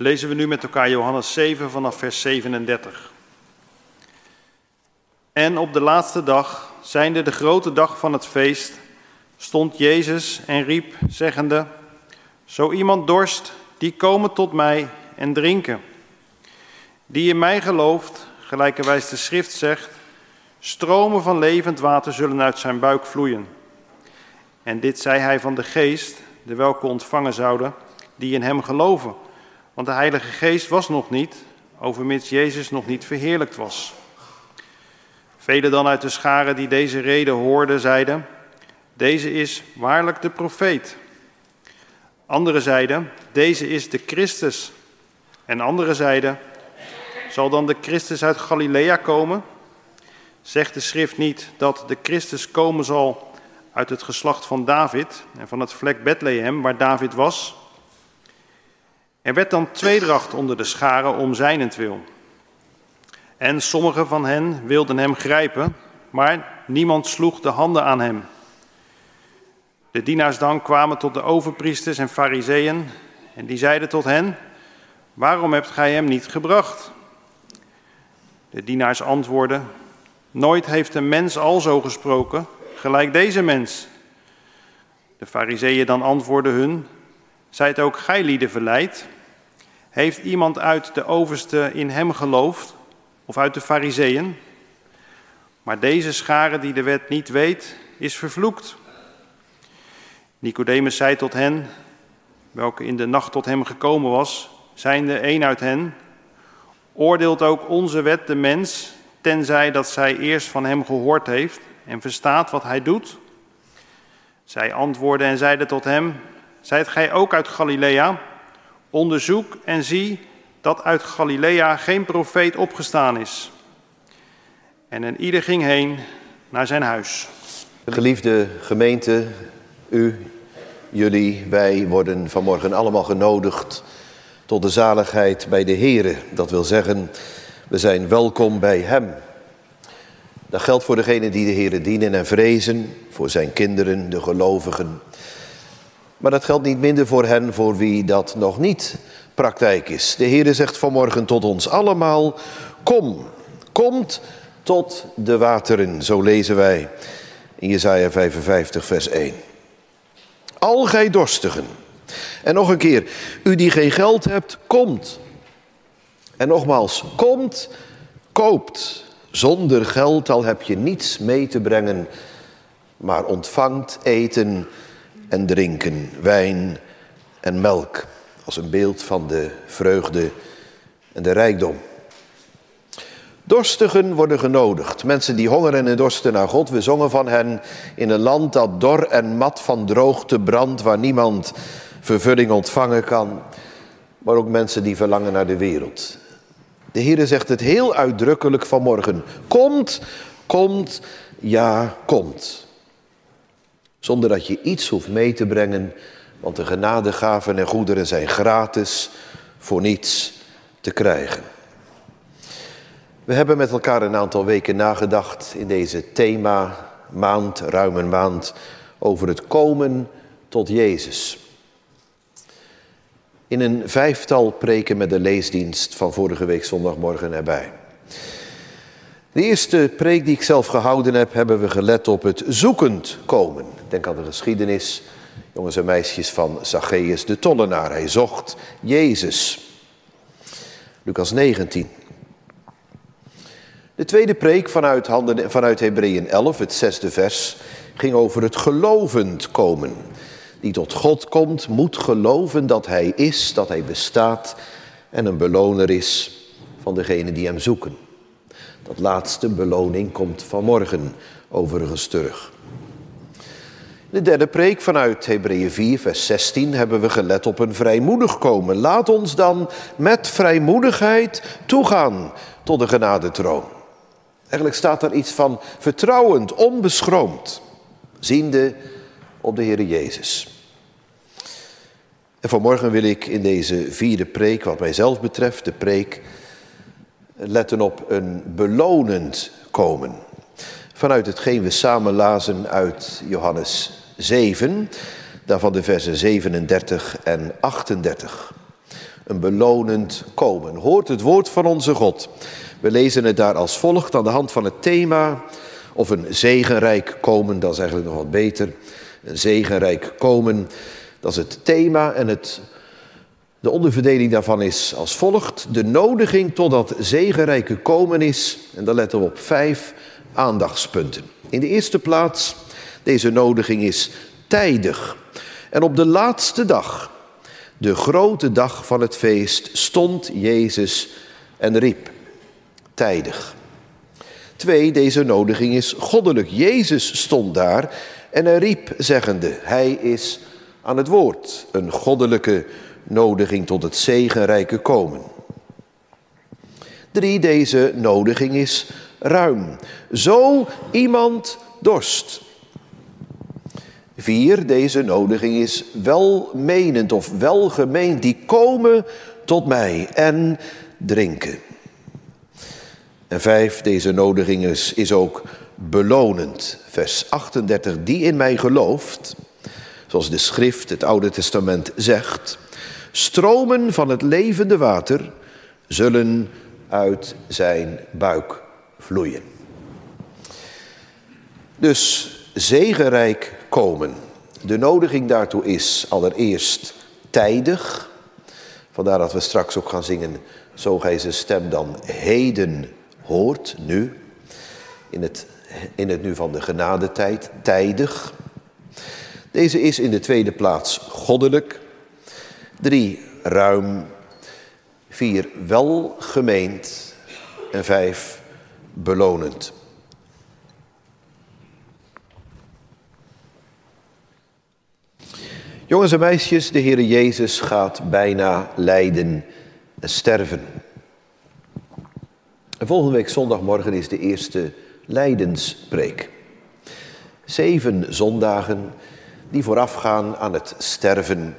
lezen we nu met elkaar Johannes 7 vanaf vers 37. En op de laatste dag, zijnde de grote dag van het feest, stond Jezus en riep, zeggende, Zo iemand dorst, die komen tot mij en drinken. Die in mij gelooft, gelijkerwijs de schrift zegt, stromen van levend water zullen uit zijn buik vloeien. En dit zei hij van de geest, de welke ontvangen zouden, die in hem geloven. Want de Heilige Geest was nog niet, overmits Jezus nog niet verheerlijkt was. Velen dan uit de scharen die deze reden hoorden, zeiden, deze is waarlijk de profeet. Anderen zeiden, deze is de Christus. En anderen zeiden, zal dan de Christus uit Galilea komen? Zegt de schrift niet dat de Christus komen zal uit het geslacht van David en van het vlek Bethlehem, waar David was? Er werd dan tweedracht onder de scharen om zijnentwil. En sommigen van hen wilden hem grijpen, maar niemand sloeg de handen aan hem. De dienaars dan kwamen tot de overpriesters en fariseeën en die zeiden tot hen, waarom hebt gij hem niet gebracht? De dienaars antwoordden, nooit heeft een mens al zo gesproken, gelijk deze mens. De fariseeën dan antwoordden hun, zijt ook gij lieden verleid? Heeft iemand uit de overste in hem geloofd, of uit de fariseeën? Maar deze schare die de wet niet weet, is vervloekt. Nicodemus zei tot hen, welke in de nacht tot hem gekomen was, zijnde een uit hen, oordeelt ook onze wet de mens, tenzij dat zij eerst van hem gehoord heeft en verstaat wat hij doet? Zij antwoordden en zeiden tot hem, zijt gij ook uit Galilea? Onderzoek en zie dat uit Galilea geen profeet opgestaan is. En een ieder ging heen naar zijn huis. Geliefde gemeente, u, jullie, wij worden vanmorgen allemaal genodigd tot de zaligheid bij de Here. Dat wil zeggen, we zijn welkom bij Hem. Dat geldt voor degenen die de Here dienen en vrezen, voor zijn kinderen, de gelovigen. Maar dat geldt niet minder voor hen voor wie dat nog niet praktijk is. De Heere zegt vanmorgen tot ons allemaal, kom, komt tot de wateren. Zo lezen wij in Jesaja 55 vers 1. Al gij dorstigen. En nog een keer, u die geen geld hebt, komt. En nogmaals, komt, koopt. Zonder geld al heb je niets mee te brengen, maar ontvangt eten en drinken, wijn en melk, als een beeld van de vreugde en de rijkdom. Dorstigen worden genodigd, mensen die hongeren en dorsten naar God. We zongen van hen in een land dat dor en mat van droogte brandt, waar niemand vervulling ontvangen kan, maar ook mensen die verlangen naar de wereld. De Heer zegt het heel uitdrukkelijk vanmorgen. Komt, komt, ja, komt. Zonder dat je iets hoeft mee te brengen, want de genadegaven en goederen zijn gratis, voor niets te krijgen. We hebben met elkaar een aantal weken nagedacht in deze thema maand, ruim een maand, over het komen tot Jezus. In een vijftal preken met de leesdienst van vorige week zondagmorgen erbij. De eerste preek die ik zelf gehouden heb, hebben we gelet op het zoekend komen. Denk aan de geschiedenis, jongens en meisjes, van Zacchaeus de tollenaar. Hij zocht Jezus. Lucas 19. De tweede preek vanuit, handen, vanuit Hebreeën 11, het zesde vers, ging over het gelovend komen. Die tot God komt, moet geloven dat Hij is, dat Hij bestaat en een beloner is van degenen die Hem zoeken. Dat laatste beloning komt vanmorgen overigens terug. De derde preek vanuit Hebreeën 4, vers 16 hebben we gelet op een vrijmoedig komen. Laat ons dan met vrijmoedigheid toegaan tot de genadetroon. Eigenlijk staat er iets van vertrouwend, onbeschroomd, ziende op de Heer Jezus. En vanmorgen wil ik in deze vierde preek, wat mijzelf betreft, de preek, letten op een belonend komen. Vanuit hetgeen we samen lazen uit Johannes 7, daarvan de versen 37 en 38. een belonend komen. Hoort het woord van onze God. We lezen het daar als volgt aan de hand van het thema, of een zegenrijk komen, dat is eigenlijk nog wat beter. Een zegenrijk komen, dat is het thema en het, de onderverdeling daarvan is als volgt. De nodiging tot dat zegenrijke komen is, en daar letten we op vijf aandachtspunten. In de eerste plaats, deze nodiging is tijdig. En op de laatste dag, de grote dag van het feest, stond Jezus en riep. Tijdig. Twee, deze nodiging is goddelijk. Jezus stond daar en riep, zeggende, hij is aan het woord. Een goddelijke nodiging tot het zegenrijke komen. Drie, deze nodiging is ruim. Zo iemand dorst. Vier, deze nodiging is welmenend of welgemeend. Die komen tot mij en drinken. En vijf, deze nodiging is, is ook belonend. Vers 38, die in mij gelooft, zoals de schrift, het Oude Testament zegt, stromen van het levende water zullen uit zijn buik vloeien. Dus zegenrijk komen. De nodiging daartoe is allereerst tijdig. Vandaar dat we straks ook gaan zingen, zo gij zijn stem dan heden hoort, nu. In het, in het nu van de genadetijd, tijdig. Deze is in de tweede plaats goddelijk. Drie, ruim. Vier, welgemeend. En vijf, belonend. Jongens en meisjes, de Heer Jezus gaat bijna lijden en sterven. En volgende week zondagmorgen is de eerste lijdenspreek. Zeven zondagen die voorafgaan aan het sterven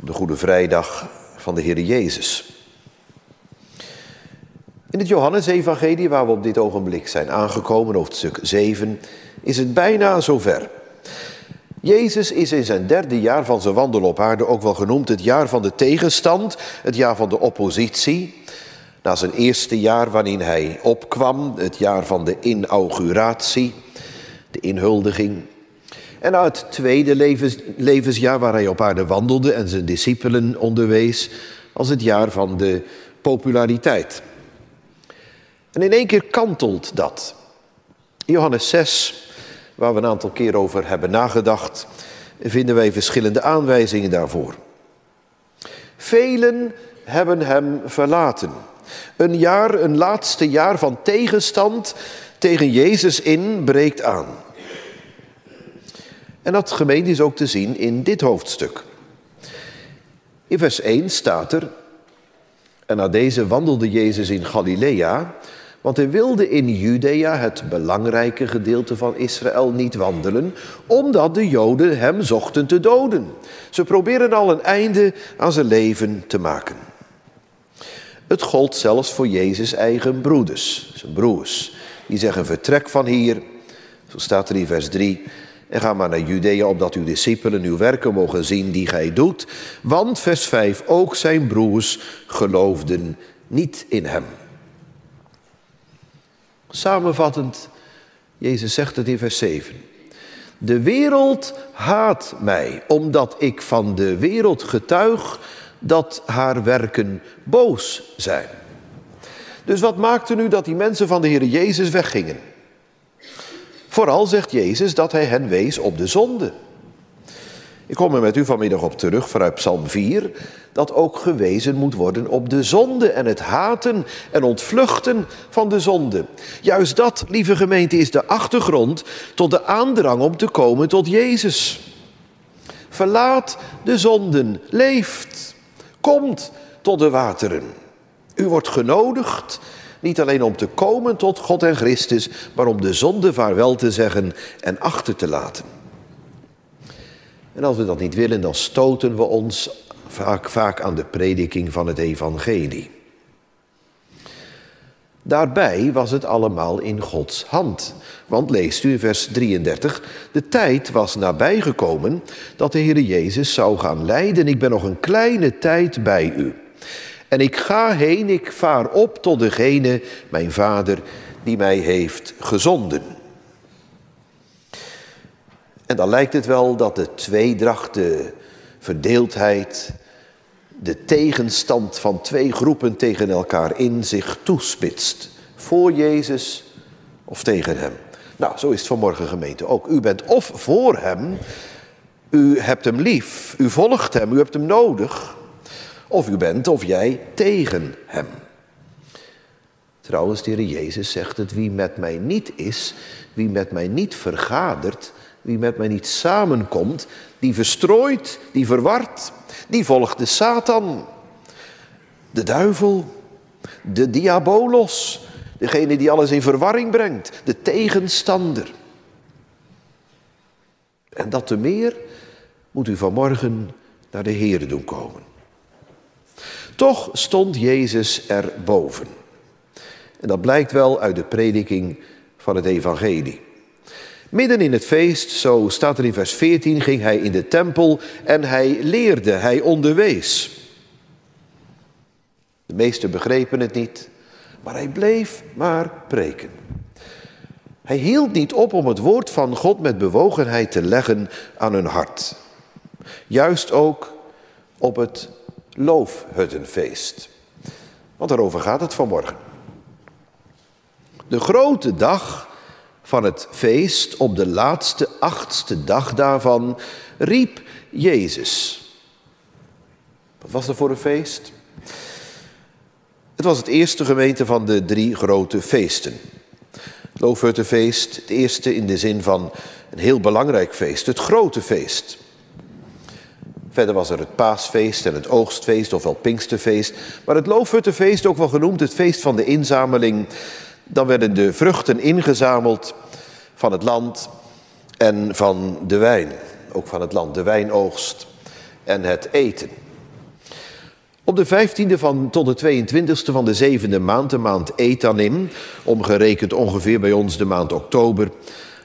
op de Goede Vrijdag van de Heer Jezus. In het Johannesevangelie, waar we op dit ogenblik zijn aangekomen, hoofdstuk 7, is het bijna zover. Jezus is in zijn derde jaar van zijn wandel op aarde ook wel genoemd het jaar van de tegenstand, het jaar van de oppositie. Na zijn eerste jaar waarin hij opkwam, het jaar van de inauguratie, de inhuldiging. En na het tweede levens, levensjaar waar hij op aarde wandelde en zijn discipelen onderwees, als het jaar van de populariteit. En in één keer kantelt dat. Johannes 6, waar we een aantal keer over hebben nagedacht, vinden wij verschillende aanwijzingen daarvoor. Velen hebben hem verlaten. Een jaar, een laatste jaar van tegenstand tegen Jezus in breekt aan. En dat gemeente is ook te zien in dit hoofdstuk. In vers 1 staat er, en na deze wandelde Jezus in Galilea, want hij wilde in Judea, het belangrijke gedeelte van Israël, niet wandelen, omdat de Joden hem zochten te doden. Ze proberen al een einde aan zijn leven te maken. Het gold zelfs voor Jezus' eigen broeders, zijn broers. Die zeggen vertrek van hier, zo staat er in vers 3, en ga maar naar Judea, opdat uw discipelen uw werken mogen zien die gij doet. Want, vers 5, ook zijn broers geloofden niet in hem. Samenvattend, Jezus zegt het in vers 7. De wereld haat mij, omdat ik van de wereld getuig dat haar werken boos zijn. Dus wat maakte nu dat die mensen van de Heer Jezus weggingen? Vooral zegt Jezus dat hij hen wees op de zonde. Ik kom er met u vanmiddag op terug vanuit Psalm 4, dat ook gewezen moet worden op de zonde en het haten en ontvluchten van de zonde. Juist dat, lieve gemeente, is de achtergrond tot de aandrang om te komen tot Jezus. Verlaat de zonden, leeft, komt tot de wateren. U wordt genodigd niet alleen om te komen tot God en Christus, maar om de zonde vaarwel te zeggen en achter te laten. En als we dat niet willen, dan stoten we ons vaak, vaak aan de prediking van het evangelie. Daarbij was het allemaal in Gods hand. Want leest u in vers 33, de tijd was nabijgekomen dat de Heer Jezus zou gaan lijden. Ik ben nog een kleine tijd bij u. En ik ga heen, ik vaar op tot degene, mijn vader, die mij heeft gezonden. En dan lijkt het wel dat de tweedracht, de verdeeldheid, de tegenstand van twee groepen tegen elkaar in zich toespitst. Voor Jezus of tegen Hem. Nou, zo is het vanmorgen gemeente ook. U bent of voor Hem, u hebt Hem lief, u volgt Hem, u hebt Hem nodig. Of u bent of jij tegen Hem. Trouwens, de Heer Jezus zegt het, wie met mij niet is, wie met mij niet vergadert, wie met mij niet samenkomt, die verstrooit, die verwart, die volgt de Satan, de duivel, de diabolos, degene die alles in verwarring brengt, de tegenstander. En dat te meer moet u vanmorgen naar de Heer doen komen. Toch stond Jezus erboven. En dat blijkt wel uit de prediking van het evangelie. Midden in het feest, zo staat er in vers 14, ging hij in de tempel en hij leerde, hij onderwees. De meesten begrepen het niet, maar hij bleef maar preken. Hij hield niet op om het woord van God met bewogenheid te leggen aan hun hart. Juist ook op het loofhuttenfeest. Want daarover gaat het vanmorgen. De grote dag van het feest, op de laatste achtste dag daarvan, riep Jezus. Wat was er voor een feest? Het was het eerste gemeente van de drie grote feesten. Loofhuttenfeest, het eerste in de zin van een heel belangrijk feest, het grote feest. Verder was er het paasfeest en het oogstfeest, ofwel pinksterfeest. Maar het loofhuttenfeest, ook wel genoemd het feest van de inzameling. Dan werden de vruchten ingezameld van het land en van de wijn. Ook van het land, de wijnoogst en het eten. Op de 15e van, tot de 22e van de zevende maand, de maand Etanim, omgerekend ongeveer bij ons de maand oktober,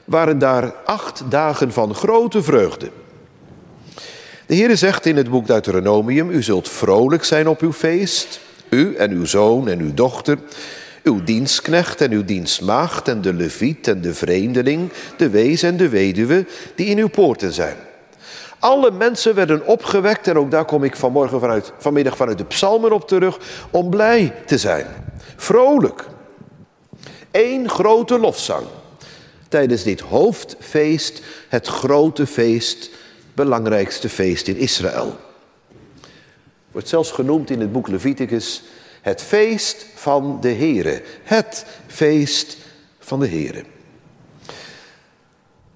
waren daar acht dagen van grote vreugde. De Heer zegt in het boek Deuteronomium, u zult vrolijk zijn op uw feest, u en uw zoon en uw dochter, uw dienstknecht en uw dienstmaagd en de leviet en de vreemdeling, de wees en de weduwe die in uw poorten zijn. Alle mensen werden opgewekt en ook daar kom ik vanmorgen vanuit, vanmiddag vanuit de psalmen op terug, om blij te zijn. Vrolijk. Eén grote lofzang. Tijdens dit hoofdfeest, het grote feest, belangrijkste feest in Israël. Wordt zelfs genoemd in het boek Leviticus het feest van de Here. Het feest van de Here.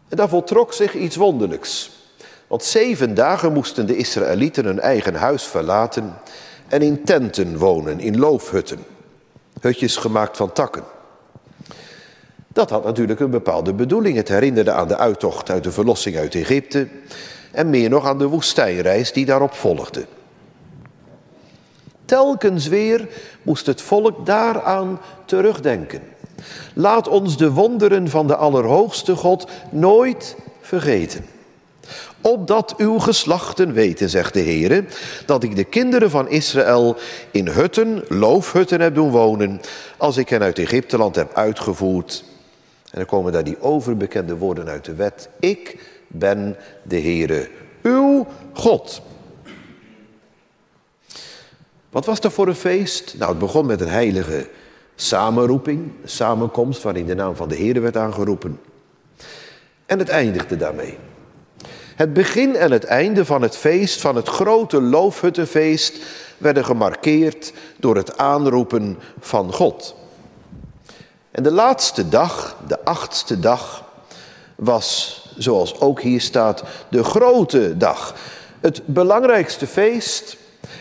En daar voltrok zich iets wonderlijks. Want zeven dagen moesten de Israëlieten hun eigen huis verlaten en in tenten wonen, in loofhutten. Hutjes gemaakt van takken. Dat had natuurlijk een bepaalde bedoeling. Het herinnerde aan de uittocht uit de verlossing uit Egypte en meer nog aan de woestijnreis die daarop volgde. Telkens weer moest het volk daaraan terugdenken. Laat ons de wonderen van de Allerhoogste God nooit vergeten. Opdat uw geslachten weten, zegt de Heer, dat ik de kinderen van Israël in hutten, loofhutten heb doen wonen, als ik hen uit Egypteland heb uitgevoerd. En dan komen daar die overbekende woorden uit de wet. Ik ben de Heere, uw God. Wat was dat voor een feest? Nou, het begon met een heilige samenroeping, samenkomst waarin de naam van de Heer werd aangeroepen. En het eindigde daarmee. Het begin en het einde van het feest, van het grote loofhuttenfeest, werden gemarkeerd door het aanroepen van God. En de laatste dag, de achtste dag, was, zoals ook hier staat, de grote dag. Het belangrijkste feest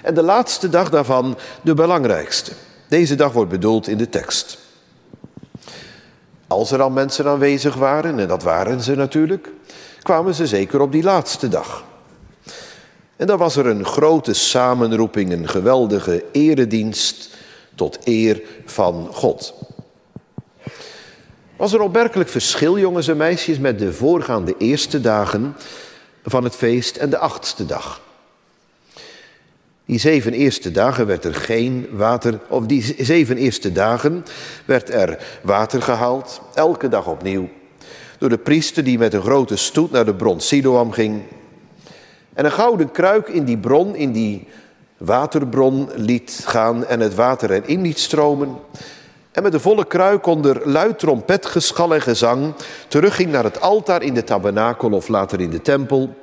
en de laatste dag daarvan de belangrijkste. Deze dag wordt bedoeld in de tekst. Als er al mensen aanwezig waren, en dat waren ze natuurlijk, kwamen ze zeker op die laatste dag. En dan was er een grote samenroeping, een geweldige eredienst tot eer van God. Was er opmerkelijk verschil, jongens en meisjes, met de voorgaande eerste dagen van het feest en de achtste dag? Die zeven eerste dagen werd er geen water, of die zeven eerste dagen werd er water gehaald, elke dag opnieuw, door de priester die met een grote stoet naar de bron Siloam ging. En een gouden kruik in die bron, in die waterbron liet gaan en het water erin liet stromen. En met de volle kruik onder luid trompetgeschal en gezang terugging naar het altaar in de tabernakel of later in de tempel.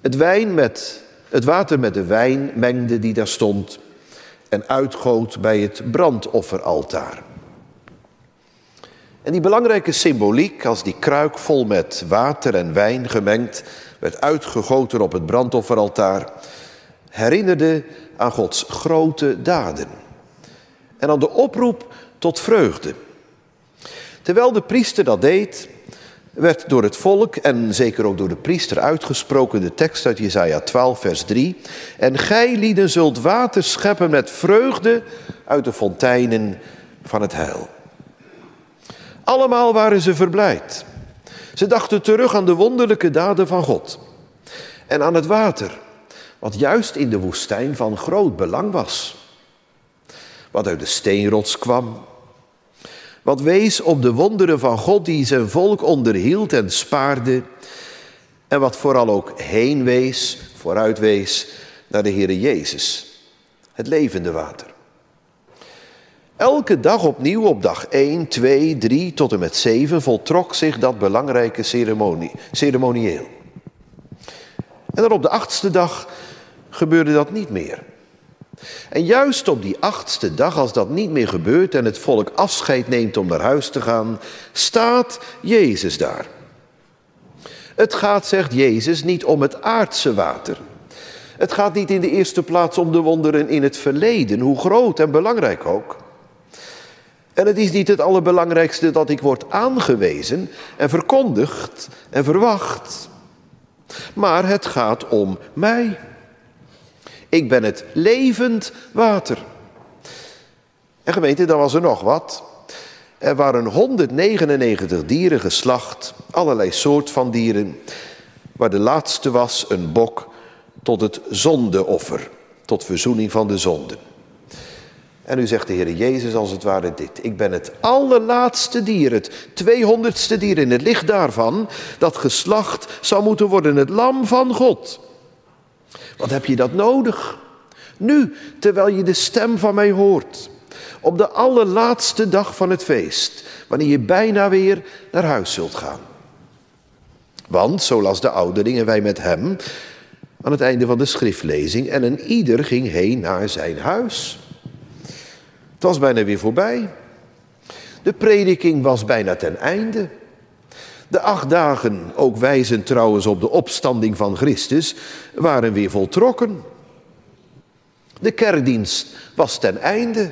Het, wijn met, het water met de wijn mengde die daar stond en uitgoot bij het brandofferaltaar. En die belangrijke symboliek, als die kruik vol met water en wijn gemengd werd uitgegoten op het brandofferaltaar, herinnerde aan Gods grote daden en aan de oproep tot vreugde. Terwijl de priester dat deed, werd door het volk en zeker ook door de priester uitgesproken de tekst uit Jesaja 12 vers 3. En gij lieden zult water scheppen met vreugde uit de fonteinen van het heil. Allemaal waren ze verblijd. Ze dachten terug aan de wonderlijke daden van God en aan het water, wat juist in de woestijn van groot belang was. Wat uit de steenrots kwam, wat wees op de wonderen van God die zijn volk onderhield en spaarde. En wat vooral ook heen wees, vooruit wees naar de Heere Jezus, het levende water. Elke dag opnieuw op dag 1, 2, 3 tot en met 7 voltrok zich dat belangrijke ceremonie, ceremonieel. En dan op de achtste dag gebeurde dat niet meer. En juist op die achtste dag, als dat niet meer gebeurt en het volk afscheid neemt om naar huis te gaan, staat Jezus daar. Het gaat, zegt Jezus, niet om het aardse water. Het gaat niet in de eerste plaats om de wonderen in het verleden, hoe groot en belangrijk ook. En het is niet het allerbelangrijkste dat ik word aangewezen en verkondigd en verwacht. Maar het gaat om mij. Ik ben het levend water. En gemeente, dan was er nog wat. Er waren 199 dieren geslacht, allerlei soort van dieren, waar de laatste was een bok tot het zondeoffer, tot verzoening van de zonden. En nu zegt de Heer Jezus als het ware dit. Ik ben het allerlaatste dier, het tweehonderdste dier in het licht daarvan, dat geslacht zou moeten worden, het lam van God. Wat heb je dat nodig? Nu, terwijl je de stem van mij hoort. Op de allerlaatste dag van het feest, wanneer je bijna weer naar huis zult gaan. Want, zo las de ouderling en wij met hem, aan het einde van de schriftlezing, en een ieder ging heen naar zijn huis. Het was bijna weer voorbij. De prediking was bijna ten einde. De acht dagen, ook wijzend trouwens op de opstanding van Christus, waren weer voltrokken. De kerkdienst was ten einde.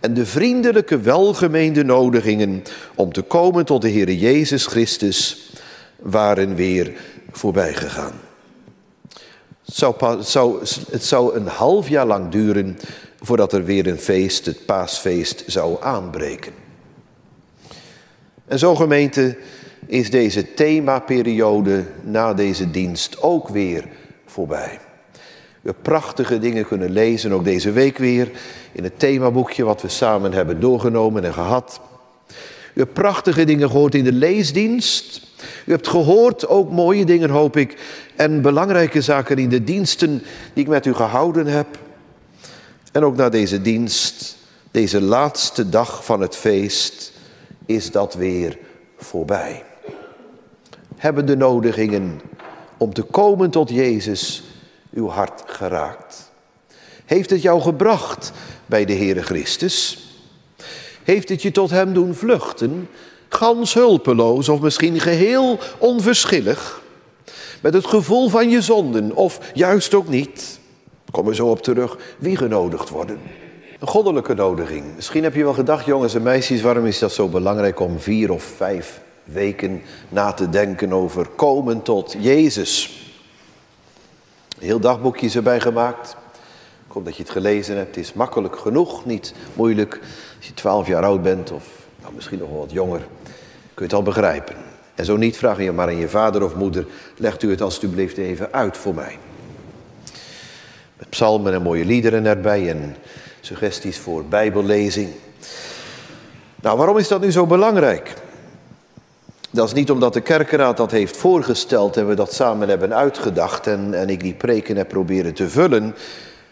En de vriendelijke, welgemeende nodigingen om te komen tot de Heer Jezus Christus waren weer voorbij gegaan. Het zou, zou, het zou een half jaar lang duren voordat er weer een feest, het paasfeest, zou aanbreken. En zo gemeente is deze themaperiode na deze dienst ook weer voorbij. We prachtige dingen kunnen lezen, ook deze week weer, in het themaboekje wat we samen hebben doorgenomen en gehad. U hebt prachtige dingen gehoord in de leesdienst. U hebt gehoord, ook mooie dingen hoop ik, en belangrijke zaken in de diensten die ik met u gehouden heb. En ook na deze dienst, deze laatste dag van het feest, is dat weer voorbij. Hebben de nodigingen om te komen tot Jezus uw hart geraakt? Heeft het jou gebracht bij de Heere Christus? Heeft het je tot Hem doen vluchten, gans hulpeloos of misschien geheel onverschillig, met het gevoel van je zonden of juist ook niet? Kom er zo op terug, wie genodigd worden. Een goddelijke nodiging. Misschien heb je wel gedacht, jongens en meisjes, waarom is dat zo belangrijk om vier of vijf weken na te denken over komen tot Jezus? Heel dagboekje is erbij gemaakt. Ik hoop dat je het gelezen hebt. Het is makkelijk genoeg, niet moeilijk. Als je twaalf jaar oud bent of nou, misschien nog wat jonger, kun je het al begrijpen. En zo niet, vraag je maar aan je vader of moeder, legt u het alstublieft even uit voor mij. Met psalmen en mooie liederen erbij en suggesties voor bijbellezing. Nou, waarom is dat nu zo belangrijk? Dat is niet omdat de kerkenraad dat heeft voorgesteld en we dat samen hebben uitgedacht en, en ik die preken heb proberen te vullen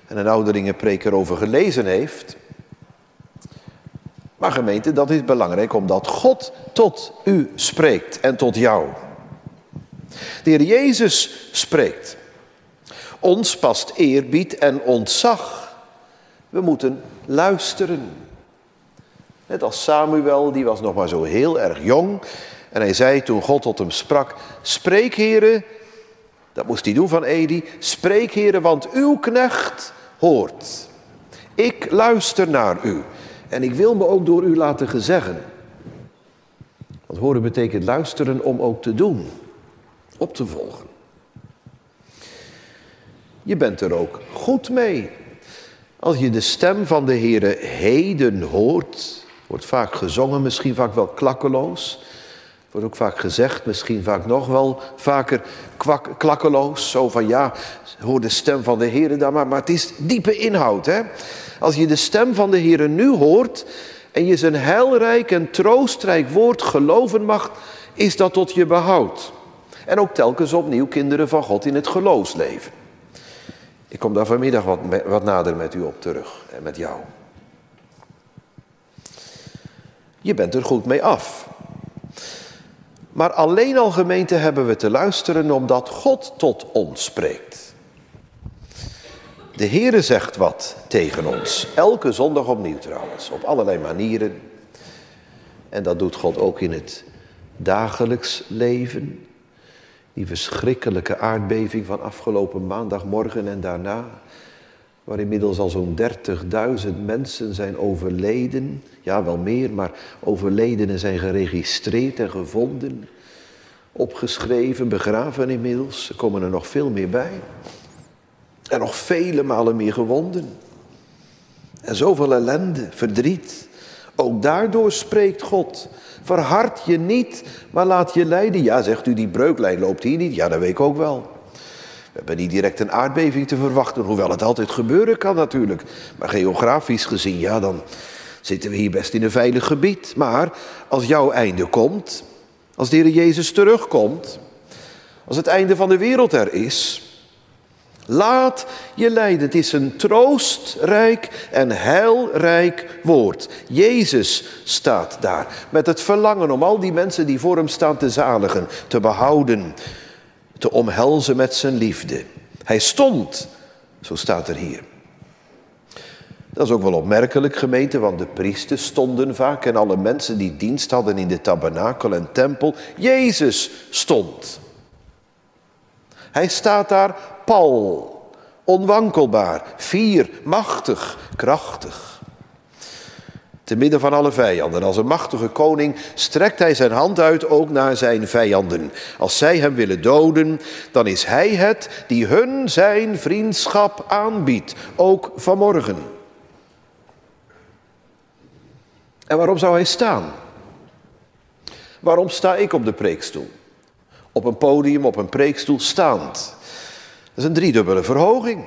en een ouderingenpreek erover gelezen heeft. Maar gemeente, dat is belangrijk omdat God tot u spreekt en tot jou. De Heer Jezus spreekt. Ons past eerbied en ontzag. We moeten luisteren. Net als Samuel, die was nog maar zo heel erg jong. En hij zei toen God tot hem sprak, spreek heren, dat moest hij doen van Edi, spreek heren, want uw knecht hoort. Ik luister naar u en ik wil me ook door u laten gezeggen. Want horen betekent luisteren om ook te doen, op te volgen. Je bent er ook goed mee. Als je de stem van de Heere heden hoort, wordt vaak gezongen, misschien vaak wel klakkeloos. Wordt ook vaak gezegd, misschien vaak nog wel vaker kwak, klakkeloos. Zo van ja, hoor de stem van de Heer daar maar. Maar het is diepe inhoud. Hè? Als je de stem van de Heer nu hoort en je zijn heilrijk en troostrijk woord geloven mag, is dat tot je behoud. En ook telkens opnieuw kinderen van God in het geloofsleven. Ik kom daar vanmiddag wat, wat nader met u op terug en met jou. Je bent er goed mee af. Maar alleen al gemeente hebben we te luisteren omdat God tot ons spreekt. De Heere zegt wat tegen ons. Elke zondag opnieuw trouwens. Op allerlei manieren. En dat doet God ook in het dagelijks leven. Die verschrikkelijke aardbeving van afgelopen maandagmorgen en daarna. Waar inmiddels al zo'n 30.000 mensen zijn overleden. Ja, wel meer, maar overledenen zijn geregistreerd en gevonden. Opgeschreven, begraven inmiddels. Er komen er nog veel meer bij. En nog vele malen meer gewonden. En zoveel ellende, verdriet. Ook daardoor spreekt God. Verhard je niet, maar laat je leiden. Ja, zegt u, die breuklijn loopt hier niet. Ja, dat weet ik ook wel. We hebben niet direct een aardbeving te verwachten, hoewel het altijd gebeuren kan natuurlijk. Maar geografisch gezien, ja, dan zitten we hier best in een veilig gebied. Maar als jouw einde komt, als de Heer Jezus terugkomt, als het einde van de wereld er is, laat je leiden. Het is een troostrijk en heilrijk woord. Jezus staat daar met het verlangen om al die mensen die voor hem staan te zaligen, te behouden, te omhelzen met zijn liefde. Hij stond, zo staat er hier. Dat is ook wel opmerkelijk gemeente, want de priesters stonden vaak en alle mensen die dienst hadden in de tabernakel en tempel. Jezus stond. Hij staat daar pal, onwankelbaar, fier, machtig, krachtig. Te midden van alle vijanden. Als een machtige koning strekt hij zijn hand uit ook naar zijn vijanden. Als zij hem willen doden, dan is hij het die hun zijn vriendschap aanbiedt, ook vanmorgen. En waarom zou hij staan? Waarom sta ik op de preekstoel? Op een podium, op een preekstoel, staand. Dat is een driedubbele verhoging.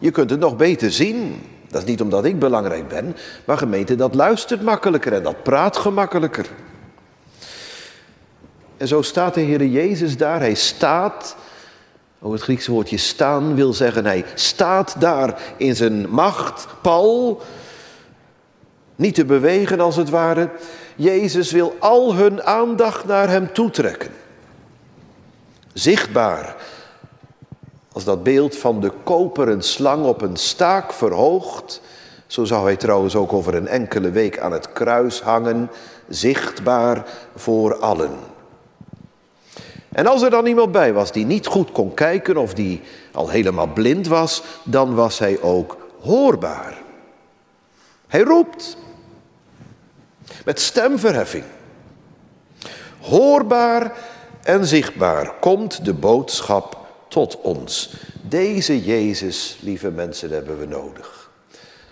Je kunt het nog beter zien. Dat is niet omdat ik belangrijk ben, maar gemeente dat luistert makkelijker en dat praat gemakkelijker. En zo staat de Heer Jezus daar. Hij staat, ook het Griekse woordje staan wil zeggen, hij staat daar in zijn macht, Paul, niet te bewegen als het ware. Jezus wil al hun aandacht naar hem toetrekken. Zichtbaar als dat beeld van de koperen slang op een staak verhoogd. Zo zou hij trouwens ook over een enkele week aan het kruis hangen, zichtbaar voor allen. En als er dan iemand bij was die niet goed kon kijken of die al helemaal blind was, dan was hij ook hoorbaar. Hij roept met stemverheffing. Hoorbaar en zichtbaar komt de boodschap tot ons. Deze Jezus, lieve mensen, hebben we nodig.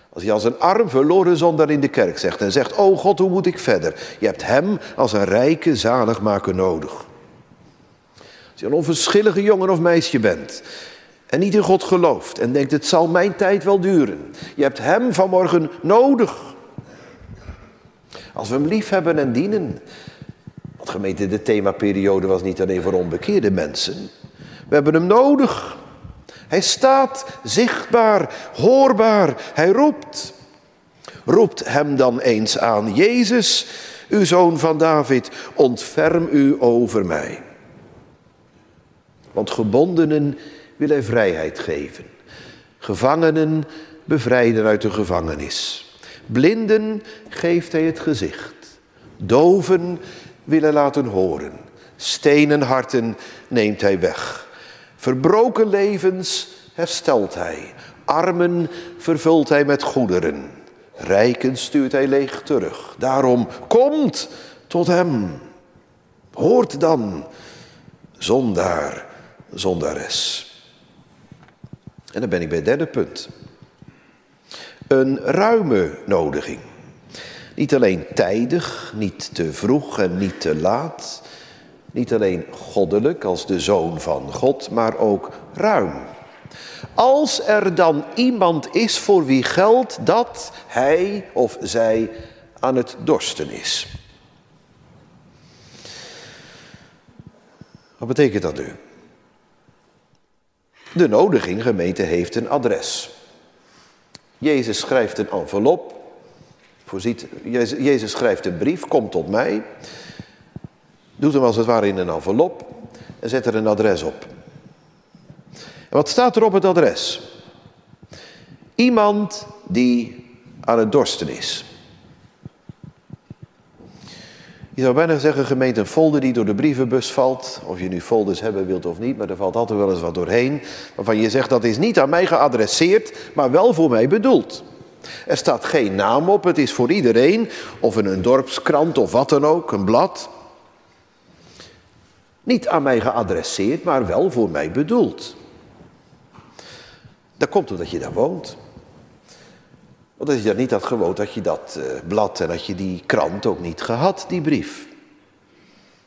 Als je als een arm verloren zondaar in de kerk zegt en zegt, oh God, hoe moet ik verder? Je hebt hem als een rijke zaligmaker nodig. Als je een onverschillige jongen of meisje bent en niet in God gelooft en denkt het zal mijn tijd wel duren. Je hebt Hem vanmorgen nodig. Als we Hem lief hebben en dienen. Want gemeente, de themaperiode was niet alleen voor onbekeerde mensen. We hebben Hem nodig. Hij staat zichtbaar, hoorbaar. Hij roept. Roept Hem dan eens aan. Jezus, uw zoon van David, ontferm u over mij. Want gebondenen wil hij vrijheid geven. Gevangenen bevrijden uit de gevangenis. Blinden geeft hij het gezicht. Doven wil hij laten horen. Stenen harten neemt hij weg. Verbroken levens herstelt hij. Armen vervult hij met goederen. Rijken stuurt hij leeg terug. Daarom komt tot hem. Hoort dan, zondaar, zondares. En dan ben ik bij het derde punt. Een ruime nodiging. Niet alleen tijdig, niet te vroeg en niet te laat. Niet alleen goddelijk als de zoon van God, maar ook ruim. Als er dan iemand is voor wie geldt dat hij of zij aan het dorsten is. Wat betekent dat nu? De nodiging, gemeente, heeft een adres. Jezus schrijft een envelop. Voorziet, Jezus schrijft een brief, kom tot mij. Doet hem als het ware in een envelop en zet er een adres op. En wat staat er op het adres? Iemand die aan het dorsten is. Je zou bijna zeggen, gemeente, een folder die door de brievenbus valt. Of je nu folders hebben wilt of niet, maar er valt altijd wel eens wat doorheen. Waarvan je zegt, dat is niet aan mij geadresseerd, maar wel voor mij bedoeld. Er staat geen naam op, het is voor iedereen. Of in een dorpskrant of wat dan ook, een blad. Niet aan mij geadresseerd, maar wel voor mij bedoeld. Dat komt omdat je daar woont. Want als je dat niet had gewoond, had je dat uh, blad en had je die krant ook niet gehad, die brief.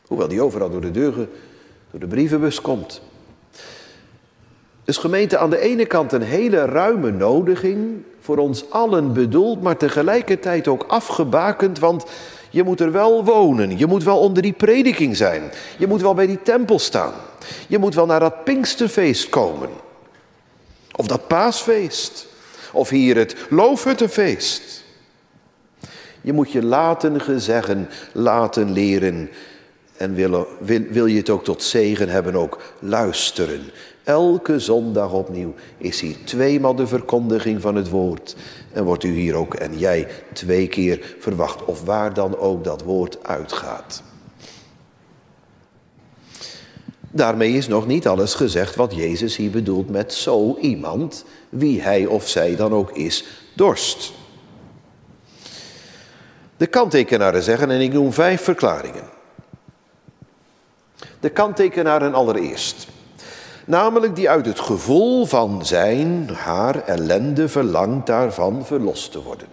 Hoewel die overal door de deuren, door de brievenbus komt. Dus gemeente aan de ene kant een hele ruime nodiging, voor ons allen bedoeld, maar tegelijkertijd ook afgebakend, want je moet er wel wonen, je moet wel onder die prediking zijn, je moet wel bij die tempel staan, je moet wel naar dat Pinksterfeest komen, of dat paasfeest. Of hier het loofhuttenfeest. Je moet je laten gezeggen, laten leren. En wil, wil, wil je het ook tot zegen hebben, ook luisteren. Elke zondag opnieuw is hier tweemaal de verkondiging van het woord. En wordt u hier ook en jij twee keer verwacht, of waar dan ook dat woord uitgaat. Daarmee is nog niet alles gezegd wat Jezus hier bedoelt met zo iemand, wie hij of zij dan ook is, dorst. De kanttekenaren zeggen, en ik noem vijf verklaringen. De kanttekenaren allereerst. Namelijk die uit het gevoel van zijn, haar ellende verlangt daarvan verlost te worden.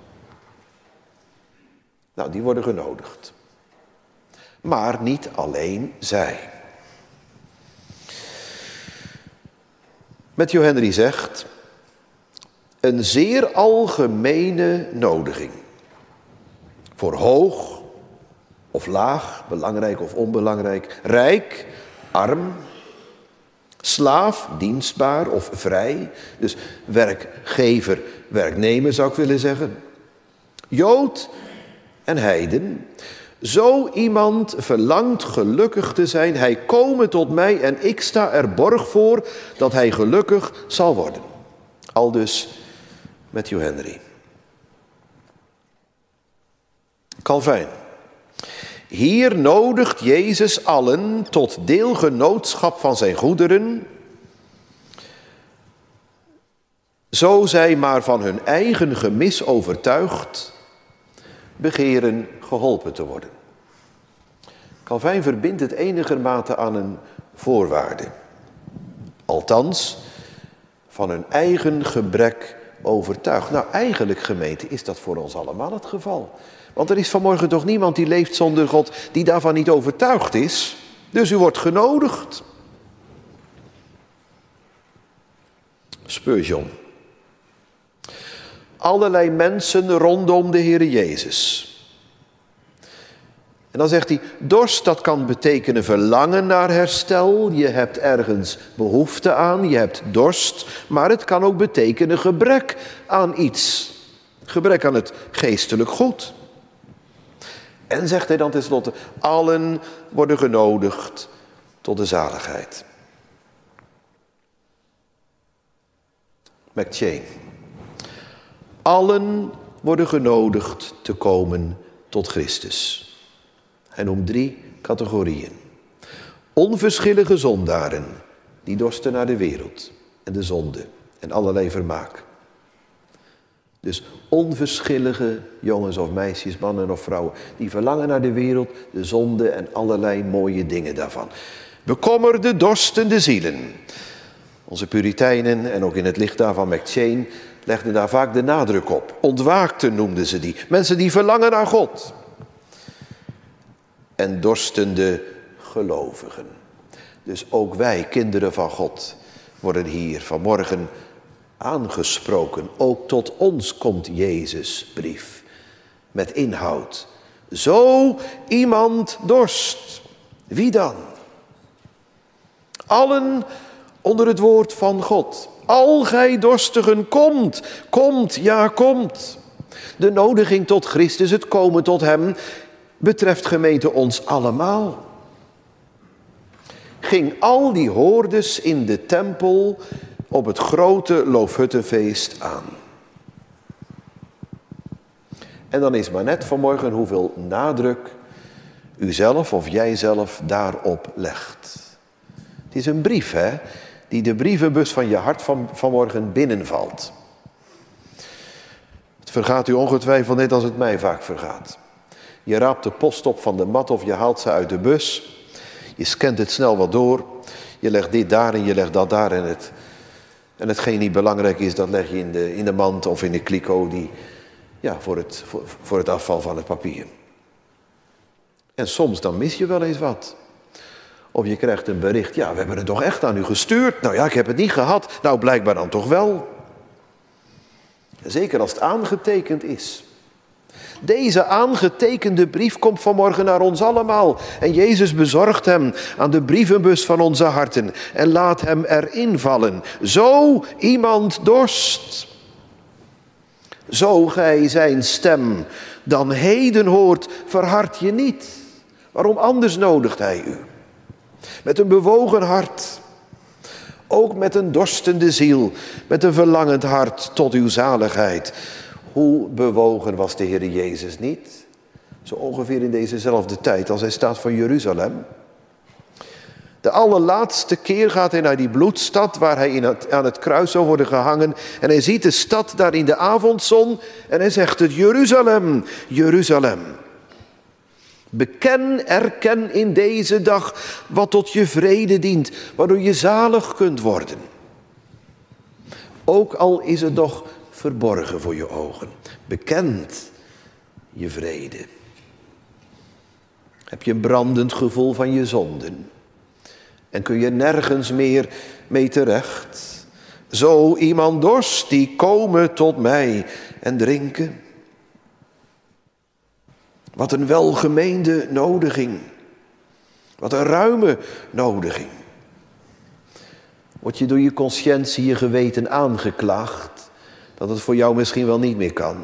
Nou, die worden genodigd. Maar niet alleen zij. Matthew Henry zegt, een zeer algemene nodiging. Voor hoog of laag, belangrijk of onbelangrijk, rijk, arm, slaaf, dienstbaar of vrij. Dus werkgever, werknemer zou ik willen zeggen. Jood en heiden. Zo iemand verlangt gelukkig te zijn. Hij komen tot mij en ik sta er borg voor dat hij gelukkig zal worden. Aldus Matthew Henry. Calvijn. Hier nodigt Jezus allen tot deelgenootschap van zijn goederen, zo zij maar van hun eigen gemis overtuigd begeren geholpen te worden. Calvijn verbindt het enigermate aan een voorwaarde. Althans, van hun eigen gebrek overtuigd. Nou, eigenlijk gemeente is dat voor ons allemaal het geval. Want er is vanmorgen toch niemand die leeft zonder God die daarvan niet overtuigd is. Dus u wordt genodigd. Spurgeon. Allerlei mensen rondom de Heer Jezus. En dan zegt hij, dorst dat kan betekenen verlangen naar herstel. Je hebt ergens behoefte aan, je hebt dorst. Maar het kan ook betekenen gebrek aan iets. Gebrek aan het geestelijk goed. En zegt hij dan tenslotte, allen worden genodigd tot de zaligheid. McChain. Allen worden genodigd te komen tot Christus. Hij noemt drie categorieën. Onverschillige zondaren, die dorsten naar de wereld en de zonde en allerlei vermaak. Dus onverschillige jongens of meisjes, mannen of vrouwen, die verlangen naar de wereld, de zonde en allerlei mooie dingen daarvan. Bekommerde, dorstende zielen. Onze Puritijnen en ook in het licht daarvan McChain legden daar vaak de nadruk op. Ontwaakten noemden ze die. Mensen die verlangen naar God. En dorstende gelovigen. Dus ook wij, kinderen van God, worden hier vanmorgen aangesproken. Ook tot ons komt Jezus brief met inhoud. Zo iemand dorst. Wie dan? Allen onder het woord van God. Al gij dorstigen, komt, komt, ja, komt. De nodiging tot Christus, het komen tot Hem, betreft gemeente ons allemaal. Ging al die hoordes in de tempel op het grote Loofhuttenfeest aan. En dan is maar net vanmorgen hoeveel nadruk u zelf of jijzelf daarop legt. Het is een brief, hè, die de brievenbus van je hart van, vanmorgen binnenvalt. Het vergaat u ongetwijfeld net als het mij vaak vergaat. Je raapt de post op van de mat of je haalt ze uit de bus. Je scant het snel wat door. Je legt dit daar en je legt dat daar. En, het, en hetgeen niet belangrijk is, dat leg je in de, in de mand of in de kliko die, ja, voor, het, voor, voor het afval van het papier. En soms dan mis je wel eens wat. Of je krijgt een bericht, ja, we hebben het toch echt aan u gestuurd. Nou ja, ik heb het niet gehad. Nou, blijkbaar dan toch wel. Zeker als het aangetekend is. Deze aangetekende brief komt vanmorgen naar ons allemaal. En Jezus bezorgt hem aan de brievenbus van onze harten en laat hem erin vallen. Zo iemand dorst. Zo gij zijn stem dan heden hoort, verhard je niet. Waarom anders nodigt hij u? Met een bewogen hart. Ook met een dorstende ziel, met een verlangend hart tot uw zaligheid. Hoe bewogen was de Heer Jezus niet? Zo ongeveer in dezezelfde tijd als hij staat van Jeruzalem. De allerlaatste keer gaat hij naar die bloedstad waar hij in aan het kruis zou worden gehangen. En hij ziet de stad daar in de avondzon en hij zegt het, Jeruzalem, Jeruzalem. Beken, erken in deze dag wat tot je vrede dient, waardoor je zalig kunt worden. Ook al is het nog verborgen voor je ogen. Bekend je vrede. Heb je een brandend gevoel van je zonden. En kun je nergens meer mee terecht. Zo iemand dorst, die komen tot mij en drinken. Wat een welgemeende nodiging. Wat een ruime nodiging. Word je door je conscientie, je geweten aangeklaagd dat het voor jou misschien wel niet meer kan.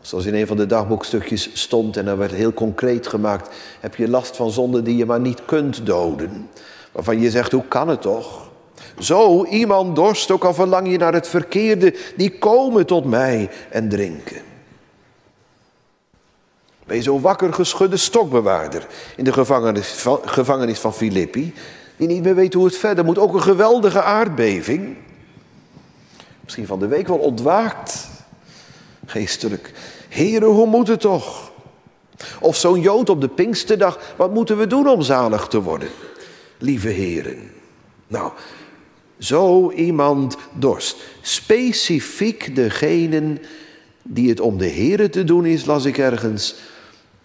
Zoals in een van de dagboekstukjes stond en er werd heel concreet gemaakt. Heb je last van zonden die je maar niet kunt doden. Waarvan je zegt, hoe kan het toch? Zo iemand dorst, ook al verlang je naar het verkeerde, die komen tot mij en drinken. Ben je zo'n wakker geschudde stokbewaarder in de gevangenis van, gevangenis van Filippi, die niet meer weet hoe het verder moet. Ook een geweldige aardbeving. Misschien van de week wel ontwaakt, geestelijk. Heren, hoe moet het toch? Of zo'n Jood op de Pinksterdag, wat moeten we doen om zalig te worden? Lieve heren. Nou, zo iemand dorst. Specifiek degenen die het om de heren te doen is, las ik ergens,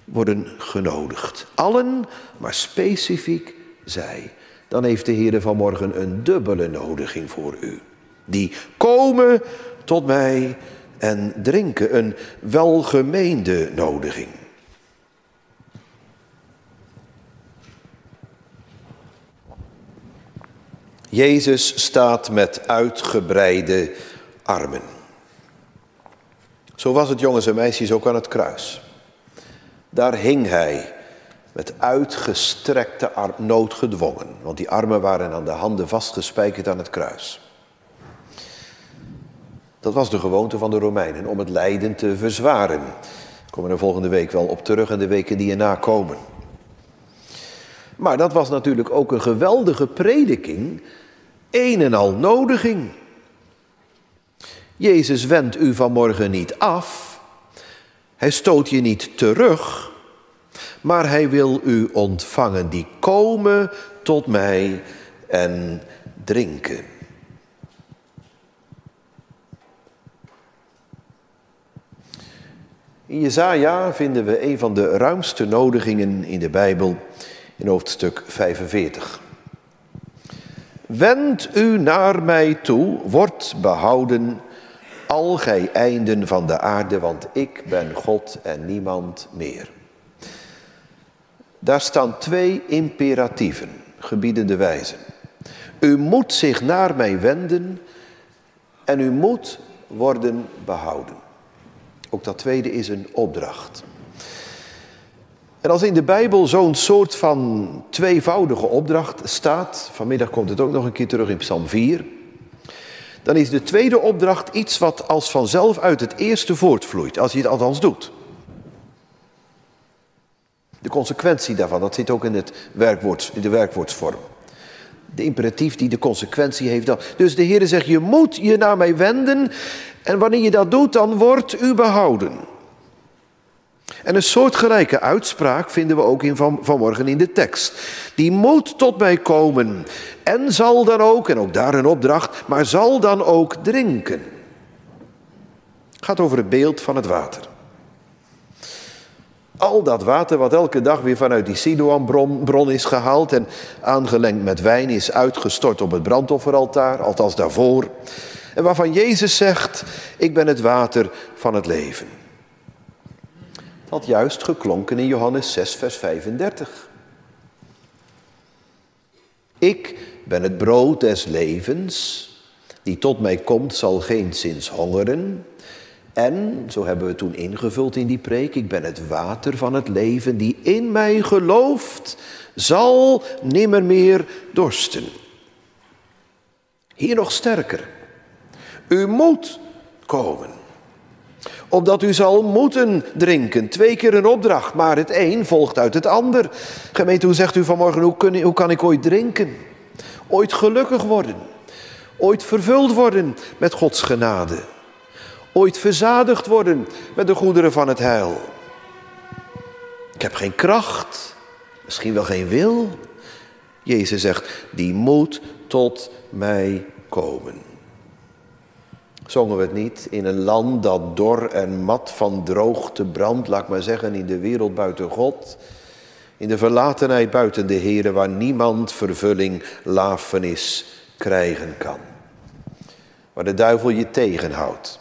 worden genodigd. Allen, maar specifiek zij. Dan heeft de Heer vanmorgen een dubbele nodiging voor u. Die komen tot mij en drinken. Een welgemeende nodiging. Jezus staat met uitgebreide armen. Zo was het jongens en meisjes ook aan het kruis. Daar hing hij met uitgestrekte arm, noodgedwongen. Want die armen waren aan de handen vastgespijkerd aan het kruis. Dat was de gewoonte van de Romeinen om het lijden te verzwaren. Ik kom er volgende week wel op terug en de weken die erna komen. Maar dat was natuurlijk ook een geweldige prediking, een en al nodiging. Jezus wendt u vanmorgen niet af, hij stoot je niet terug, maar hij wil u ontvangen, die komen tot mij en drinken. In Jezaja vinden we een van de ruimste nodigingen in de Bijbel in hoofdstuk 45. Wend u naar mij toe, word behouden, al gij einden van de aarde, want ik ben God en niemand meer. Daar staan twee imperatieven, gebiedende wijzen. U moet zich naar mij wenden en u moet worden behouden. Ook dat tweede is een opdracht. En als in de Bijbel zo'n soort van tweevoudige opdracht staat, vanmiddag komt het ook nog een keer terug in Psalm 4, dan is de tweede opdracht iets wat als vanzelf uit het eerste voortvloeit, als je het althans doet. De consequentie daarvan, dat zit ook in, het werkwoord, in de werkwoordsvorm. De imperatief die de consequentie heeft. Dus de Heer zegt, je moet je naar mij wenden en wanneer je dat doet, dan wordt u behouden. En een soortgelijke uitspraak vinden we ook in van, vanmorgen in de tekst. Die moet tot mij komen en zal dan ook, en ook daar een opdracht, maar zal dan ook drinken. Het gaat over het beeld van het water. Al dat water wat elke dag weer vanuit die Siloam-bron is gehaald en aangelengd met wijn is uitgestort op het brandofferaltaar, althans daarvoor. En waarvan Jezus zegt, ik ben het water van het leven. Dat had juist geklonken in Johannes 6, vers 35. Ik ben het brood des levens, die tot mij komt zal geen hongeren. En, zo hebben we toen ingevuld in die preek, ik ben het water van het leven, die in mij gelooft, zal nimmer meer dorsten. Hier nog sterker. U moet komen. Opdat u zal moeten drinken. Twee keer een opdracht, maar het een volgt uit het ander. Gemeente, hoe zegt u vanmorgen, hoe, hoe kan ik ooit drinken? Ooit gelukkig worden? Ooit vervuld worden met Gods genade? Ooit verzadigd worden met de goederen van het heil? Ik heb geen kracht, misschien wel geen wil. Jezus zegt, die moet tot mij komen. Zongen we het niet? In een land dat dor en mat van droogte brandt, laat ik maar zeggen, in de wereld buiten God. In de verlatenheid buiten de Here, waar niemand vervulling, lafenis krijgen kan. Waar de duivel je tegenhoudt.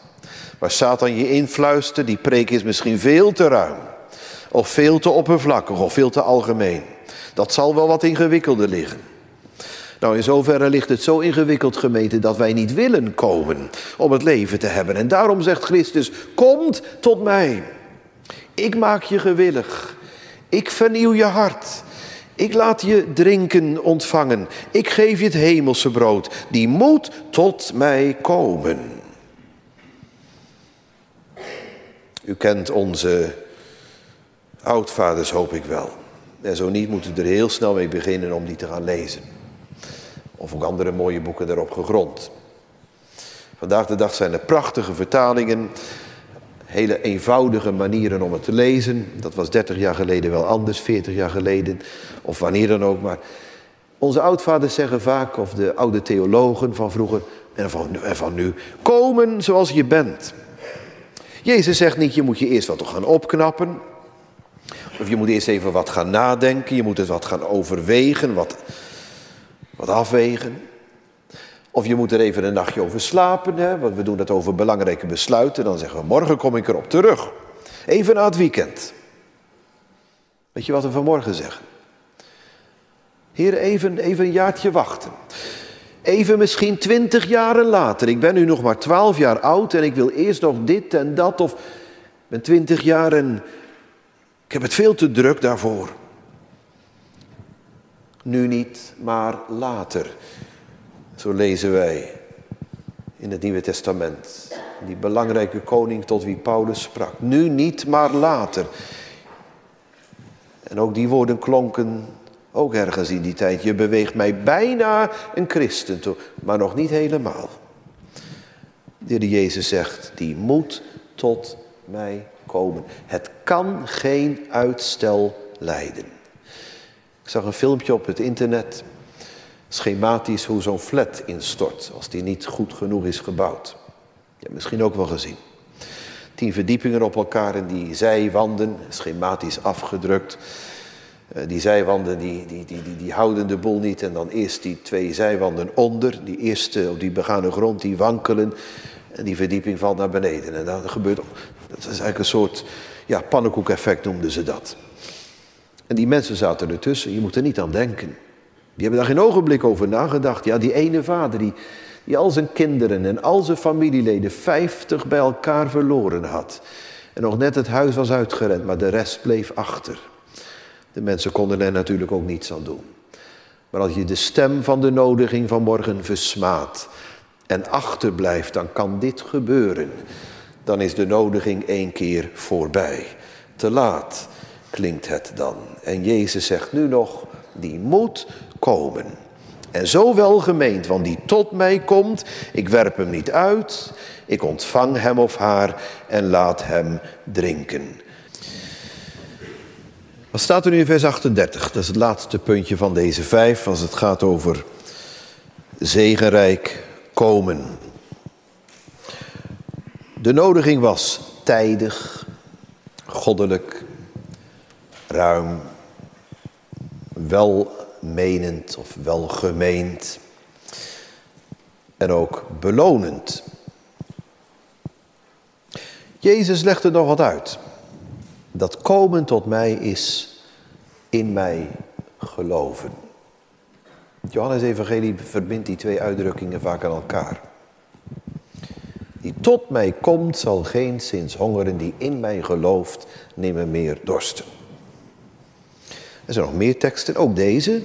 Waar Satan je influistert, die preek is misschien veel te ruim. Of veel te oppervlakkig of veel te algemeen. Dat zal wel wat ingewikkelder liggen. Nou, in zoverre ligt het zo ingewikkeld gemeten dat wij niet willen komen om het leven te hebben. En daarom zegt Christus, komt tot mij. Ik maak je gewillig. Ik vernieuw je hart. Ik laat je drinken ontvangen. Ik geef je het hemelse brood. Die moet tot mij komen. U kent onze oudvaders, hoop ik wel. En zo niet, moeten we er heel snel mee beginnen om die te gaan lezen. Of ook andere mooie boeken daarop gegrond. Vandaag de dag zijn er prachtige vertalingen. Hele eenvoudige manieren om het te lezen. Dat was 30 jaar geleden wel anders, 40 jaar geleden. Of wanneer dan ook. Maar onze oudvaders zeggen vaak, of de oude theologen van vroeger en van, en van nu. Komen zoals je bent. Jezus zegt niet, je moet je eerst wat gaan opknappen. Of je moet eerst even wat gaan nadenken. Je moet het wat gaan overwegen. Wat wat afwegen. Of je moet er even een nachtje over slapen, hè? want we doen dat over belangrijke besluiten. Dan zeggen we, morgen kom ik erop terug. Even na het weekend. Weet je wat we vanmorgen zeggen? Heer, even, even een jaartje wachten. Even misschien twintig jaren later. Ik ben nu nog maar twaalf jaar oud en ik wil eerst nog dit en dat. Of ik ben twintig jaar en ik heb het veel te druk daarvoor. Nu niet, maar later. Zo lezen wij in het Nieuwe Testament. Die belangrijke koning tot wie Paulus sprak. Nu niet, maar later. En ook die woorden klonken ook ergens in die tijd. Je beweegt mij bijna een christen toe, maar nog niet helemaal. De heer Jezus zegt, die moet tot mij komen. Het kan geen uitstel leiden. Ik zag een filmpje op het internet. Schematisch hoe zo'n flat instort als die niet goed genoeg is gebouwd. Je hebt misschien ook wel gezien. Tien verdiepingen op elkaar en die zijwanden, schematisch afgedrukt. Eh, die zijwanden die, die, die, die, die houden de boel niet. En dan eerst die twee zijwanden onder. Die eerste op die begane grond, die wankelen. En die verdieping valt naar beneden. En dan gebeurt, dat is eigenlijk een soort, ja, pannenkoekeffect noemden ze dat. En die mensen zaten ertussen, je moet er niet aan denken. Die hebben daar geen ogenblik over nagedacht. Ja, die ene vader die, die al zijn kinderen en al zijn familieleden vijftig bij elkaar verloren had. En nog net het huis was uitgerend, maar de rest bleef achter. De mensen konden er natuurlijk ook niets aan doen. Maar als je de stem van de nodiging van morgen versmaadt en achterblijft, dan kan dit gebeuren. Dan is de nodiging één keer voorbij. Te laat klinkt het dan. En Jezus zegt nu nog, die moet komen. En zo welgemeend, want die tot mij komt, ik werp hem niet uit, ik ontvang hem of haar en laat hem drinken. Wat staat er nu in vers 38? Dat is het laatste puntje van deze vijf, als het gaat over zegenrijk komen. De nodiging was tijdig, goddelijk, ruim, welmenend of welgemeend en ook belonend. Jezus legt er nog wat uit. Dat komen tot mij is in mij geloven. Johannes Evangelie verbindt die twee uitdrukkingen vaak aan elkaar. Die tot mij komt, zal geen zins hongeren, die in mij gelooft, nimmer meer dorsten. Er zijn nog meer teksten, ook deze.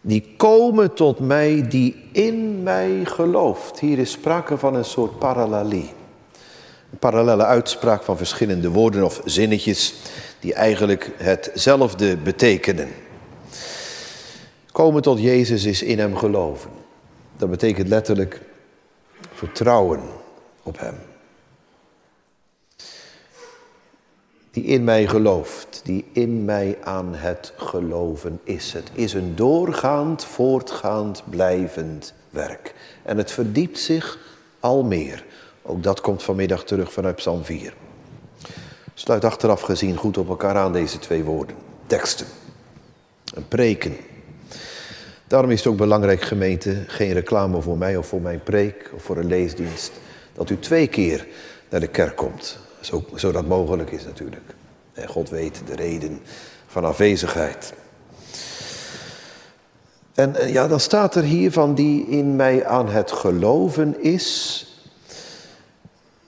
Die komen tot mij die in mij gelooft. Hier is sprake van een soort parallelie. Een parallele uitspraak van verschillende woorden of zinnetjes die eigenlijk hetzelfde betekenen. Komen tot Jezus is in hem geloven. Dat betekent letterlijk vertrouwen op hem. Die in mij gelooft, die in mij aan het geloven is. Het is een doorgaand, voortgaand, blijvend werk. En het verdiept zich al meer. Ook dat komt vanmiddag terug vanuit Psalm 4. Sluit achteraf gezien goed op elkaar aan deze twee woorden. Teksten. Een preken. Daarom is het ook belangrijk, gemeente, geen reclame voor mij of voor mijn preek of voor een leesdienst. Dat u twee keer naar de kerk komt. Zo, zo dat mogelijk is natuurlijk. En God weet de reden van afwezigheid. En eh, ja, dan staat er hier van die in mij aan het geloven is,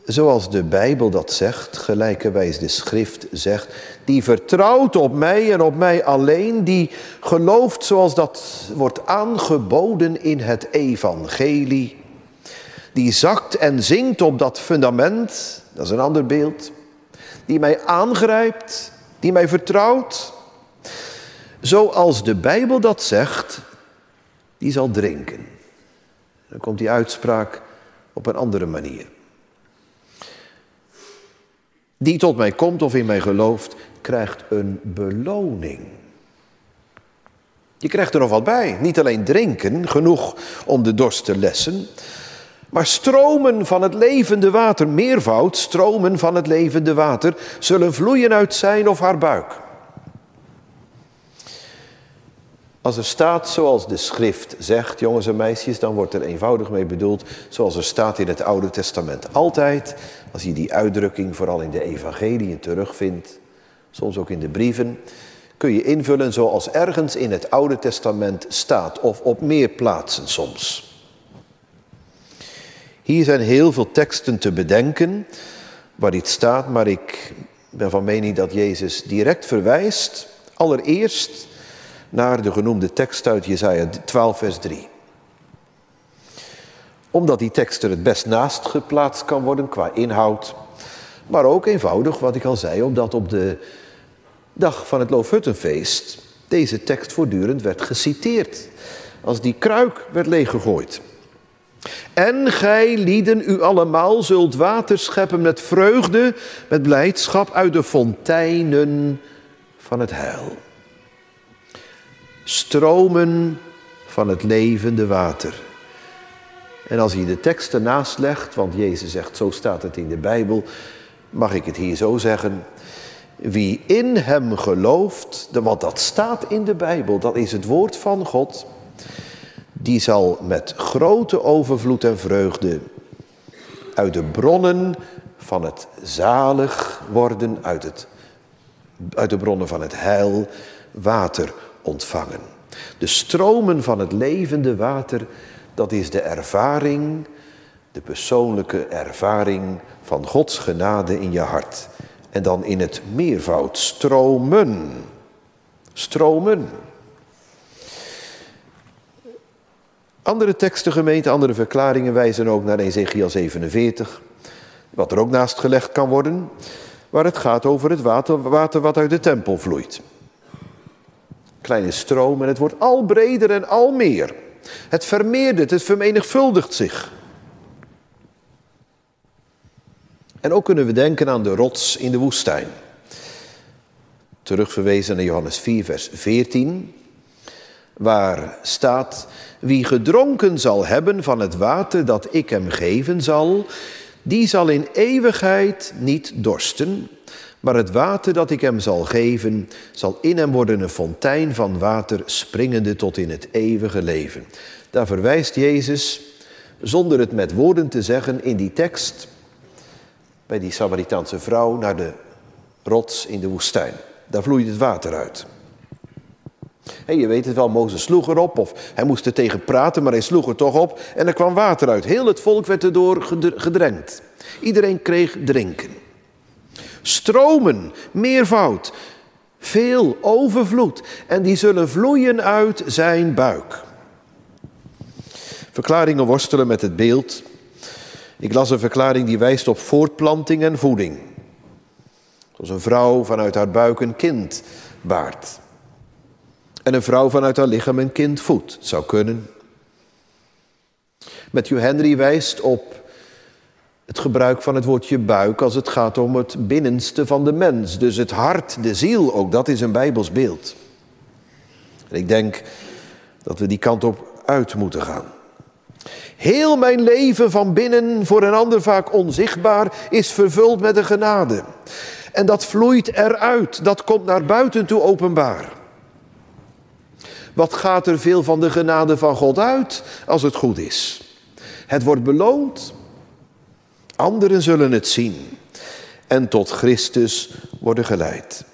zoals de Bijbel dat zegt, gelijkerwijs de schrift zegt, die vertrouwt op mij en op mij alleen, die gelooft zoals dat wordt aangeboden in het evangelie, die zakt en zingt op dat fundament, dat is een ander beeld, die mij aangrijpt, die mij vertrouwt, zoals de Bijbel dat zegt, die zal drinken. Dan komt die uitspraak op een andere manier. Die tot mij komt of in mij gelooft, krijgt een beloning. Je krijgt er nog wat bij. Niet alleen drinken, genoeg om de dorst te lessen. Maar stromen van het levende water, meervoud, stromen van het levende water, zullen vloeien uit zijn of haar buik. Als er staat zoals de schrift zegt, jongens en meisjes, dan wordt er eenvoudig mee bedoeld zoals er staat in het Oude Testament. Altijd, als je die uitdrukking vooral in de evangeliën terugvindt, soms ook in de brieven, kun je invullen zoals ergens in het Oude Testament staat of op meer plaatsen soms. Hier zijn heel veel teksten te bedenken waar iets staat, maar ik ben van mening dat Jezus direct verwijst, allereerst naar de genoemde tekst uit Jesaja 12, vers 3. Omdat die tekst er het best naast geplaatst kan worden qua inhoud, maar ook eenvoudig, wat ik al zei, omdat op de dag van het Loofhuttenfeest deze tekst voortdurend werd geciteerd. Als die kruik werd leeggegooid. En gij, lieden, u allemaal, zult water scheppen met vreugde, met blijdschap uit de fonteinen van het heil. Stromen van het levende water. En als je de tekst ernaast legt, want Jezus zegt, zo staat het in de Bijbel, mag ik het hier zo zeggen. Wie in hem gelooft, want dat staat in de Bijbel, dat is het woord van God die zal met grote overvloed en vreugde uit de bronnen van het zalig worden, uit, het, uit de bronnen van het heil, water ontvangen. De stromen van het levende water, dat is de ervaring, de persoonlijke ervaring van Gods genade in je hart. En dan in het meervoud stromen. Stromen. Andere teksten, gemeente, andere verklaringen wijzen ook naar Ezekiel 47, wat er ook naast gelegd kan worden, waar het gaat over het water, water wat uit de tempel vloeit. Kleine stroom en het wordt al breder en al meer. Het vermeerdert, het vermenigvuldigt zich. En ook kunnen we denken aan de rots in de woestijn. Terugverwezen naar Johannes 4, vers 14 waar staat, wie gedronken zal hebben van het water dat ik hem geven zal, die zal in eeuwigheid niet dorsten, maar het water dat ik hem zal geven, zal in hem worden een fontein van water springende tot in het eeuwige leven. Daar verwijst Jezus, zonder het met woorden te zeggen, in die tekst bij die Samaritaanse vrouw naar de rots in de woestijn. Daar vloeit het water uit. Je weet het wel, Mozes sloeg erop of hij moest er tegen praten, maar hij sloeg er toch op en er kwam water uit. Heel het volk werd erdoor gedrenkt. Iedereen kreeg drinken. Stromen, meervoud, veel overvloed en die zullen vloeien uit zijn buik. Verklaringen worstelen met het beeld. Ik las een verklaring die wijst op voortplanting en voeding. Zoals een vrouw vanuit haar buik een kind baart. En een vrouw vanuit haar lichaam een kind voedt. Zou kunnen. Matthew Henry wijst op het gebruik van het woordje buik als het gaat om het binnenste van de mens. Dus het hart, de ziel, ook dat is een Bijbels beeld. En ik denk dat we die kant op uit moeten gaan. Heel mijn leven van binnen, voor een ander vaak onzichtbaar, is vervuld met de genade. En dat vloeit eruit, dat komt naar buiten toe openbaar. Wat gaat er veel van de genade van God uit als het goed is? Het wordt beloond. Anderen zullen het zien en tot Christus worden geleid.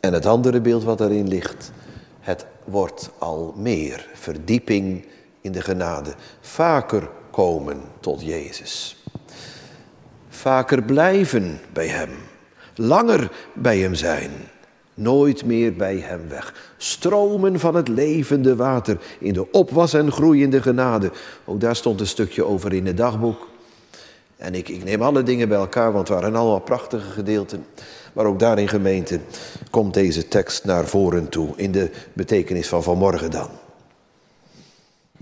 En het andere beeld wat erin ligt, het wordt al meer verdieping in de genade. Vaker komen tot Jezus. Vaker blijven bij Hem. Langer bij Hem zijn nooit meer bij hem weg. Stromen van het levende water in de opwas en groeiende genade. Ook daar stond een stukje over in het dagboek. En ik, ik neem alle dingen bij elkaar, want het waren allemaal prachtige gedeelten. Maar ook daar in gemeente komt deze tekst naar voren toe, in de betekenis van vanmorgen dan.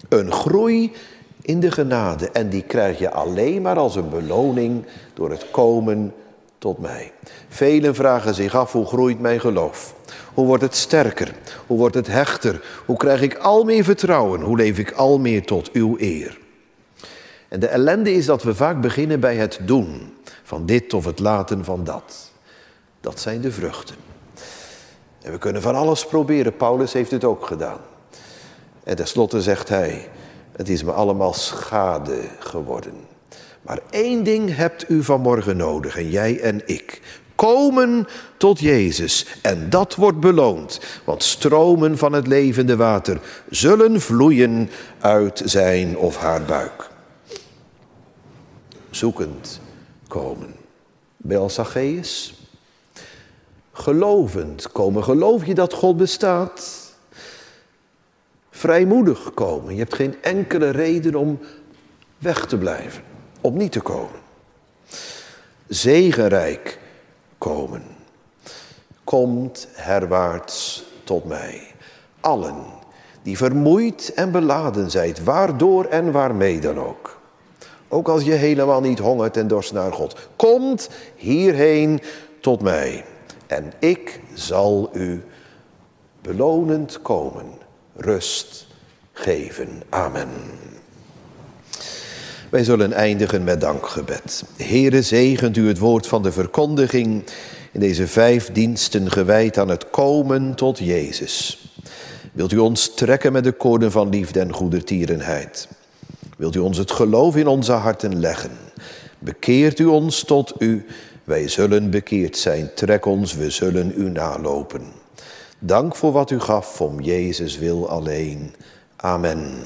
Een groei in de genade en die krijg je alleen maar als een beloning door het komen tot mij. Velen vragen zich af, hoe groeit mijn geloof? Hoe wordt het sterker? Hoe wordt het hechter? Hoe krijg ik al meer vertrouwen? Hoe leef ik al meer tot uw eer? En de ellende is dat we vaak beginnen bij het doen van dit of het laten van dat. Dat zijn de vruchten. En we kunnen van alles proberen. Paulus heeft het ook gedaan. En tenslotte zegt hij, het is me allemaal schade geworden. Maar één ding hebt u vanmorgen nodig, en jij en ik. Komen tot Jezus. En dat wordt beloond. Want stromen van het levende water zullen vloeien uit zijn of haar buik. Zoekend komen. Bij. Gelovend komen. Geloof je dat God bestaat? Vrijmoedig komen. Je hebt geen enkele reden om weg te blijven. Om niet te komen. Zegenrijk komen. Komt herwaarts tot mij. Allen die vermoeid en beladen zijt, waardoor en waarmee dan ook. Ook als je helemaal niet hongert en dorst naar God. Komt hierheen tot mij en ik zal u belonend komen, rust geven. Amen. Wij zullen eindigen met dankgebed. Heere, zegent u het woord van de verkondiging in deze vijf diensten gewijd aan het komen tot Jezus. Wilt u ons trekken met de koorden van liefde en goedertierenheid? Wilt u ons het geloof in onze harten leggen? Bekeert u ons tot u, wij zullen bekeerd zijn. Trek ons, we zullen u nalopen. Dank voor wat u gaf om Jezus wil alleen. Amen.